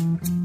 Mm-hmm.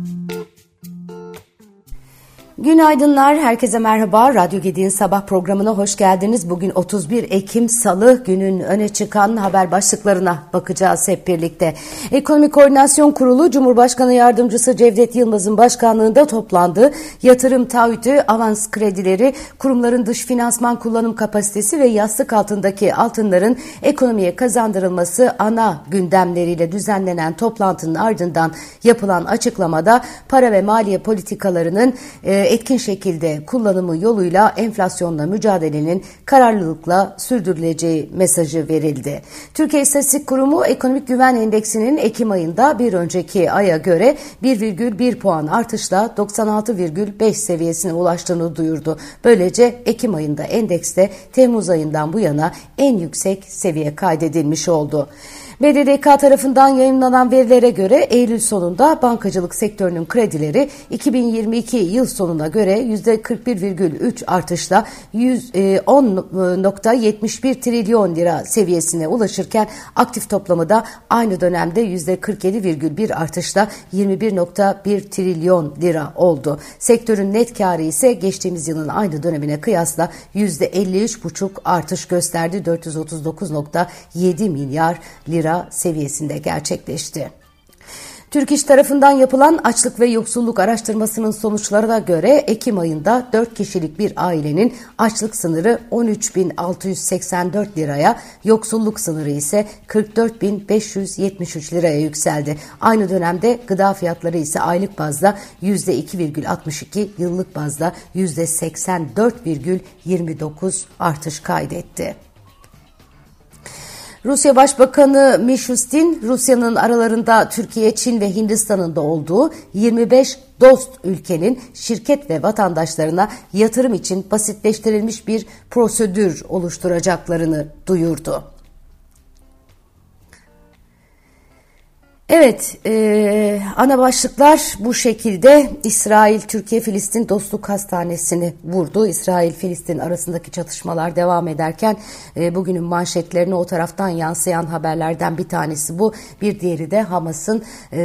Günaydınlar, herkese merhaba. Radyo Gedi'nin sabah programına hoş geldiniz. Bugün 31 Ekim Salı günün öne çıkan haber başlıklarına bakacağız hep birlikte. Ekonomi Koordinasyon Kurulu Cumhurbaşkanı Yardımcısı Cevdet Yılmaz'ın başkanlığında toplandı. Yatırım taahhütü, avans kredileri, kurumların dış finansman kullanım kapasitesi ve yastık altındaki altınların ekonomiye kazandırılması ana gündemleriyle düzenlenen toplantının ardından yapılan açıklamada para ve maliye politikalarının e, etkin şekilde kullanımı yoluyla enflasyonla mücadelenin kararlılıkla sürdürüleceği mesajı verildi. Türkiye İstatistik Kurumu Ekonomik Güven Endeksinin Ekim ayında bir önceki aya göre 1,1 puan artışla 96,5 seviyesine ulaştığını duyurdu. Böylece Ekim ayında endekste Temmuz ayından bu yana en yüksek seviye kaydedilmiş oldu. BDDK tarafından yayınlanan verilere göre Eylül sonunda bankacılık sektörünün kredileri 2022 yıl sonuna göre %41,3 artışla 110.71 e, trilyon lira seviyesine ulaşırken aktif toplamı da aynı dönemde %47,1 artışla 21.1 trilyon lira oldu. Sektörün net karı ise geçtiğimiz yılın aynı dönemine kıyasla %53,5 artış gösterdi 439.7 milyar lira lira seviyesinde gerçekleşti. Türk İş tarafından yapılan açlık ve yoksulluk araştırmasının sonuçlarına göre Ekim ayında 4 kişilik bir ailenin açlık sınırı 13.684 liraya, yoksulluk sınırı ise 44.573 liraya yükseldi. Aynı dönemde gıda fiyatları ise aylık bazda %2,62, yıllık bazda %84,29 artış kaydetti. Rusya Başbakanı Mishustin, Rusya'nın aralarında Türkiye, Çin ve Hindistan'ın da olduğu 25 dost ülkenin şirket ve vatandaşlarına yatırım için basitleştirilmiş bir prosedür oluşturacaklarını duyurdu. Evet, e, ana başlıklar bu şekilde. İsrail, Türkiye, Filistin Dostluk Hastanesi'ni vurdu. İsrail-Filistin arasındaki çatışmalar devam ederken e, bugünün manşetlerine o taraftan yansıyan haberlerden bir tanesi bu. Bir diğeri de Hamas'ın e,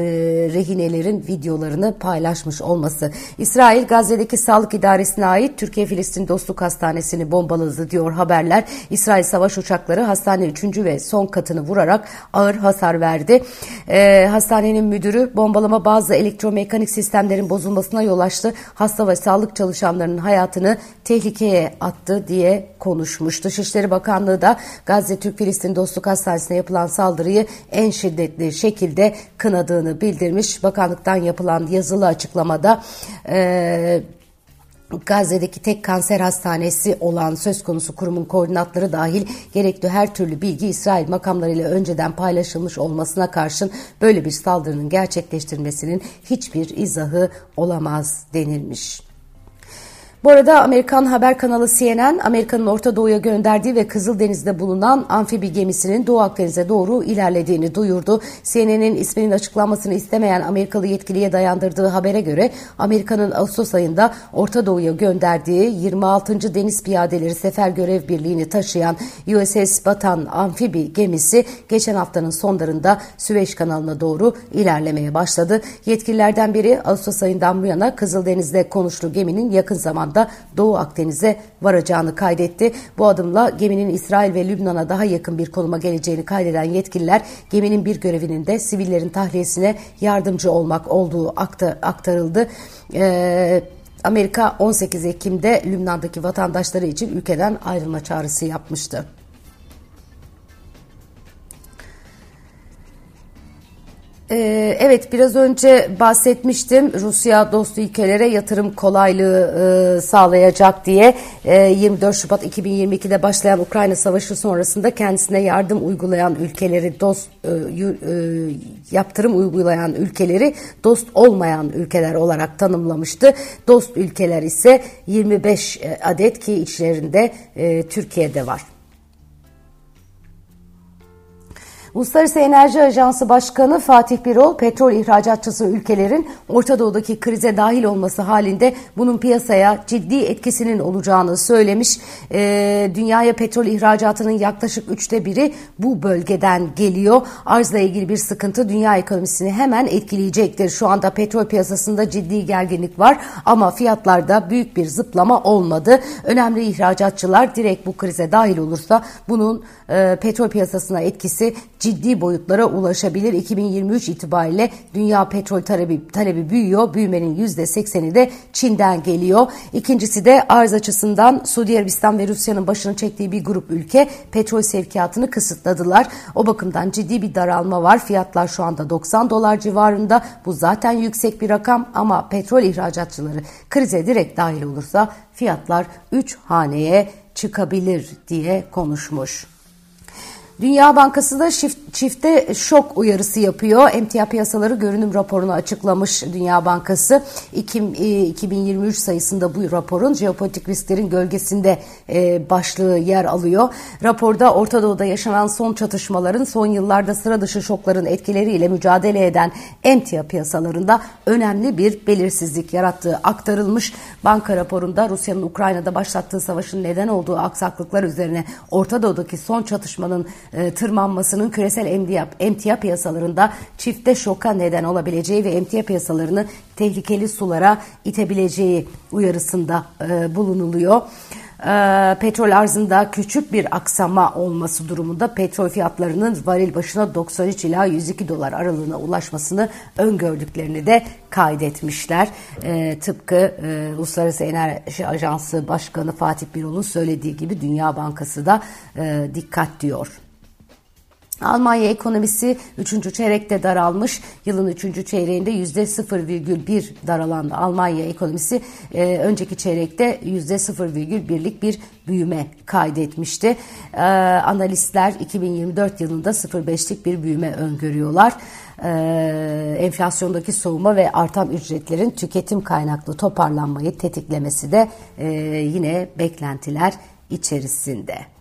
rehinelerin videolarını paylaşmış olması. İsrail, Gazze'deki Sağlık İdaresi'ne ait Türkiye-Filistin Dostluk Hastanesi'ni bombaladı diyor haberler. İsrail savaş uçakları hastanenin 3. ve son katını vurarak ağır hasar verdi. E, e, hastanenin müdürü bombalama bazı elektromekanik sistemlerin bozulmasına yol açtı. Hasta ve sağlık çalışanlarının hayatını tehlikeye attı diye konuşmuş. Dışişleri Bakanlığı da Gazze Türk Filistin Dostluk Hastanesi'ne yapılan saldırıyı en şiddetli şekilde kınadığını bildirmiş. Bakanlıktan yapılan yazılı açıklamada e, Gazze'deki tek kanser hastanesi olan söz konusu kurumun koordinatları dahil gerekli her türlü bilgi İsrail makamlarıyla önceden paylaşılmış olmasına karşın böyle bir saldırının gerçekleştirmesinin hiçbir izahı olamaz denilmiş. Bu arada Amerikan haber kanalı CNN, Amerika'nın Orta Doğu'ya gönderdiği ve Kızıldeniz'de bulunan amfibi gemisinin Doğu Akdeniz'e doğru ilerlediğini duyurdu. CNN'in isminin açıklanmasını istemeyen Amerikalı yetkiliye dayandırdığı habere göre Amerika'nın Ağustos ayında Orta Doğu'ya gönderdiği 26. Deniz Piyadeleri Sefer Görev Birliği'ni taşıyan USS Batan amfibi gemisi geçen haftanın sonlarında Süveyş kanalına doğru ilerlemeye başladı. Yetkililerden biri Ağustos ayından bu yana Kızıldeniz'de konuştuğu geminin yakın zamanda zamanda Doğu Akdeniz'e varacağını kaydetti. Bu adımla geminin İsrail ve Lübnan'a daha yakın bir konuma geleceğini kaydeden yetkililer geminin bir görevinin de sivillerin tahliyesine yardımcı olmak olduğu aktarıldı. Ee, Amerika 18 Ekim'de Lübnan'daki vatandaşları için ülkeden ayrılma çağrısı yapmıştı. Ee, evet biraz önce bahsetmiştim Rusya dost ülkelere yatırım kolaylığı e, sağlayacak diye 24 ee, Şubat 2022'de başlayan Ukrayna Savaşı sonrasında kendisine yardım uygulayan ülkeleri dost e, e, yaptırım uygulayan ülkeleri dost olmayan ülkeler olarak tanımlamıştı. Dost ülkeler ise 25 adet ki içlerinde Türkiye'de var. Uluslararası Enerji Ajansı Başkanı Fatih Birol, petrol ihracatçısı ülkelerin Orta Doğu'daki krize dahil olması halinde bunun piyasaya ciddi etkisinin olacağını söylemiş. E, dünyaya petrol ihracatının yaklaşık üçte biri bu bölgeden geliyor. Arzla ilgili bir sıkıntı dünya ekonomisini hemen etkileyecektir. Şu anda petrol piyasasında ciddi gerginlik var ama fiyatlarda büyük bir zıplama olmadı. Önemli ihracatçılar direkt bu krize dahil olursa bunun e, petrol piyasasına etkisi ciddi boyutlara ulaşabilir. 2023 itibariyle dünya petrol talebi, talebi büyüyor. Büyümenin %80'i de Çin'den geliyor. İkincisi de arz açısından Suudi Arabistan ve Rusya'nın başını çektiği bir grup ülke petrol sevkiyatını kısıtladılar. O bakımdan ciddi bir daralma var. Fiyatlar şu anda 90 dolar civarında. Bu zaten yüksek bir rakam ama petrol ihracatçıları krize direkt dahil olursa fiyatlar 3 haneye çıkabilir diye konuşmuş. Dünya Bankası da çifte şok uyarısı yapıyor. Emtia piyasaları görünüm raporunu açıklamış Dünya Bankası. 2023 e, sayısında bu raporun jeopolitik risklerin gölgesinde e, başlığı yer alıyor. Raporda Orta Doğu'da yaşanan son çatışmaların son yıllarda sıra dışı şokların etkileriyle mücadele eden emtia piyasalarında önemli bir belirsizlik yarattığı aktarılmış. Banka raporunda Rusya'nın Ukrayna'da başlattığı savaşın neden olduğu aksaklıklar üzerine Orta Doğu'daki son çatışmanın e, tırmanmasının küresel emtia, emtia piyasalarında çifte şoka neden olabileceği ve emtia piyasalarını tehlikeli sulara itebileceği uyarısında e, bulunuluyor e, petrol arzında küçük bir aksama olması durumunda petrol fiyatlarının varil başına 93 ila 102 dolar aralığına ulaşmasını öngördüklerini de kaydetmişler. E, tıpkı e, Uluslararası Enerji Ajansı Başkanı Fatih Birol'un söylediği gibi Dünya Bankası da e, dikkat diyor. Almanya ekonomisi 3. çeyrekte daralmış. Yılın 3. çeyreğinde %0,1 daralan Almanya ekonomisi e, önceki çeyrekte %0,1'lik bir büyüme kaydetmişti. E, analistler 2024 yılında 0,5'lik bir büyüme öngörüyorlar. E, enflasyondaki soğuma ve artan ücretlerin tüketim kaynaklı toparlanmayı tetiklemesi de e, yine beklentiler içerisinde.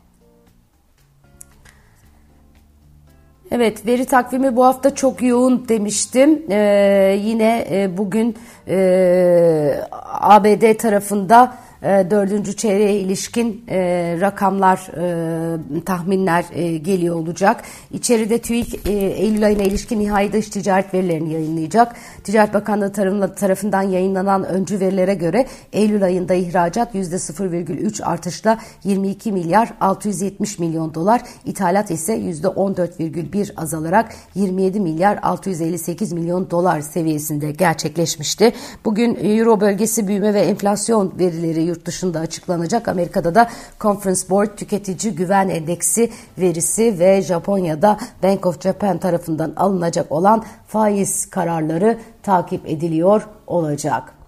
Evet veri takvimi bu hafta çok yoğun demiştim. Ee, yine e, bugün e, ABD tarafında dördüncü çeyreğe ilişkin e, rakamlar, e, tahminler e, geliyor olacak. İçeride TÜİK e, Eylül ayına ilişkin nihai dış ticaret verilerini yayınlayacak. Ticaret Bakanlığı tarafından yayınlanan öncü verilere göre Eylül ayında ihracat %0,3 artışla 22 milyar 670 milyon dolar, ithalat ise %14,1 azalarak 27 milyar 658 milyon dolar seviyesinde gerçekleşmişti. Bugün Euro bölgesi büyüme ve enflasyon verileri yurt dışında açıklanacak. Amerika'da da Conference Board Tüketici Güven Endeksi verisi ve Japonya'da Bank of Japan tarafından alınacak olan faiz kararları takip ediliyor olacak.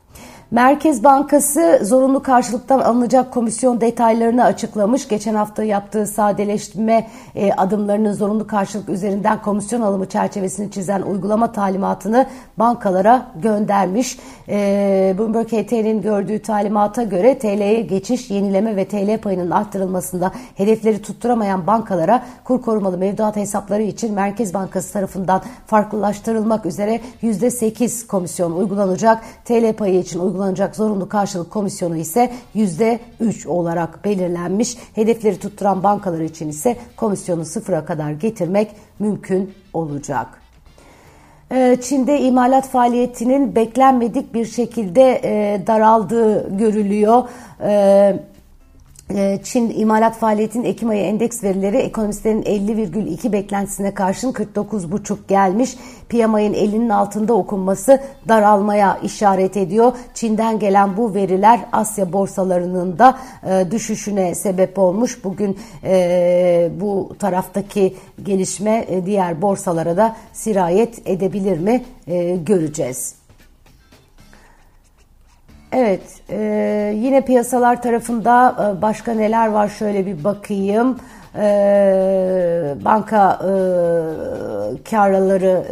Merkez Bankası zorunlu karşılıktan alınacak komisyon detaylarını açıklamış. Geçen hafta yaptığı sadeleştirme e, adımlarının zorunlu karşılık üzerinden komisyon alımı çerçevesini çizen uygulama talimatını bankalara göndermiş. E, Bloomberg HT'nin gördüğü talimata göre TL'ye geçiş, yenileme ve TL payının arttırılmasında hedefleri tutturamayan bankalara kur korumalı mevduat hesapları için Merkez Bankası tarafından farklılaştırılmak üzere %8 komisyon uygulanacak. TL payı için uygulanacak uygulanacak zorunlu karşılık komisyonu ise %3 olarak belirlenmiş. Hedefleri tutturan bankalar için ise komisyonu sıfıra kadar getirmek mümkün olacak. Ee, Çin'de imalat faaliyetinin beklenmedik bir şekilde e, daraldığı görülüyor. Ee, Çin imalat faaliyetinin Ekim ayı endeks verileri ekonomistlerin 50,2 beklentisine karşın 49,5 gelmiş. PMI'nin 50'nin altında okunması daralmaya işaret ediyor. Çin'den gelen bu veriler Asya borsalarının da e, düşüşüne sebep olmuş. Bugün e, bu taraftaki gelişme e, diğer borsalara da sirayet edebilir mi göreceğiz. Evet, e, yine piyasalar tarafında e, başka neler var şöyle bir bakayım. E, banka e, karları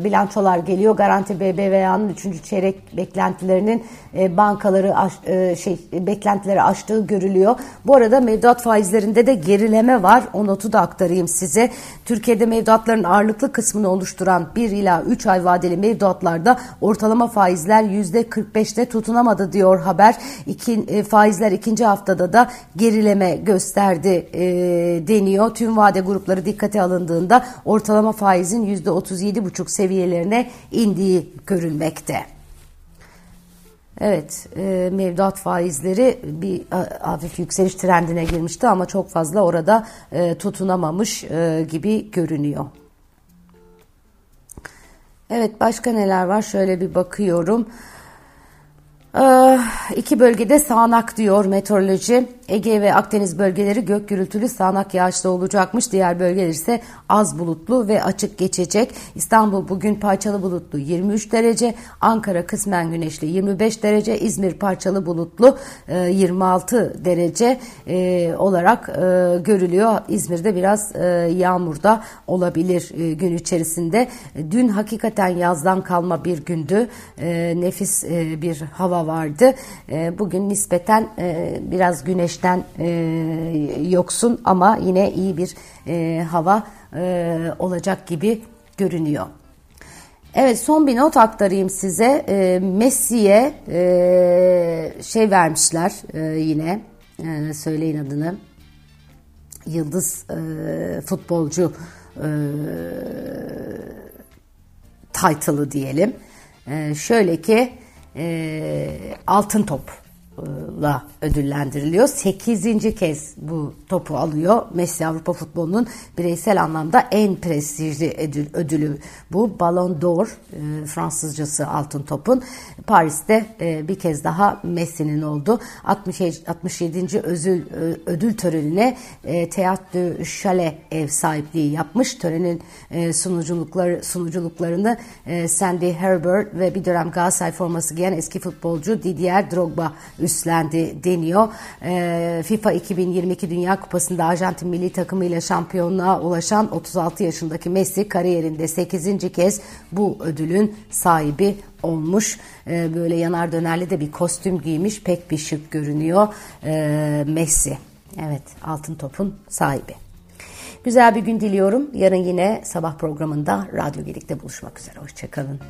e, bilançolar geliyor. Garanti BBVA'nın 3. çeyrek beklentilerinin e, bankaları aş, e, şey beklentileri aştığı görülüyor. Bu arada mevduat faizlerinde de gerileme var. O notu da aktarayım size. Türkiye'de mevduatların ağırlıklı kısmını oluşturan 1 ila 3 ay vadeli mevduatlarda ortalama faizler %45'te tutunamadı diyor haber. İki, e, faizler ikinci haftada da gerileme gösterdi e, deniyor. Tüm vade grupları dikkate alındığında ortalama faizin %37,5 seviyelerine indiği görülmekte. Evet, e, mevduat faizleri bir hafif yükseliş trendine girmişti ama çok fazla orada e, tutunamamış e, gibi görünüyor. Evet, başka neler var? Şöyle bir bakıyorum. Ee, iki bölgede sağanak diyor meteoroloji. Ege ve Akdeniz bölgeleri gök gürültülü sağanak yağışlı olacakmış. Diğer bölgeler ise az bulutlu ve açık geçecek. İstanbul bugün parçalı bulutlu 23 derece. Ankara kısmen güneşli 25 derece. İzmir parçalı bulutlu 26 e, derece e, olarak e, görülüyor. İzmir'de biraz yağmur da olabilir gün içerisinde. Dün hakikaten yazdan kalma bir gündü. Nefis bir hava vardı. Bugün nispeten biraz güneş güneşten e, yoksun ama yine iyi bir e, hava e, olacak gibi görünüyor. Evet son bir not aktarayım size. E, Messi'ye e, şey vermişler e, yine e, söyleyin adını. Yıldız e, futbolcu e, title'ı diyelim. E, şöyle ki e, altın top la ödüllendiriliyor. Sekizinci kez bu topu alıyor. Messi Avrupa futbolunun bireysel anlamda en prestijli ödül, ödülü bu. Ballon d'Or e, Fransızcası altın topun. Paris'te e, bir kez daha Messi'nin oldu. 60, 67. Özül, ödül törenine e, Théâtre du Chalet ev sahipliği yapmış. Törenin e, sunuculukları, sunuculuklarını e, Sandy Herbert ve bir dönem Galatasaray forması giyen eski futbolcu Didier Drogba üstlendi deniyor. E, FIFA 2022 Dünya Kupası'nda Arjantin milli takımıyla şampiyonluğa ulaşan 36 yaşındaki Messi kariyerinde 8. kez bu ödülün sahibi olmuş. E, böyle yanar dönerli de bir kostüm giymiş. Pek bir şık görünüyor e, Messi. Evet altın topun sahibi. Güzel bir gün diliyorum. Yarın yine sabah programında Radyo Gedik'te buluşmak üzere. Hoşçakalın.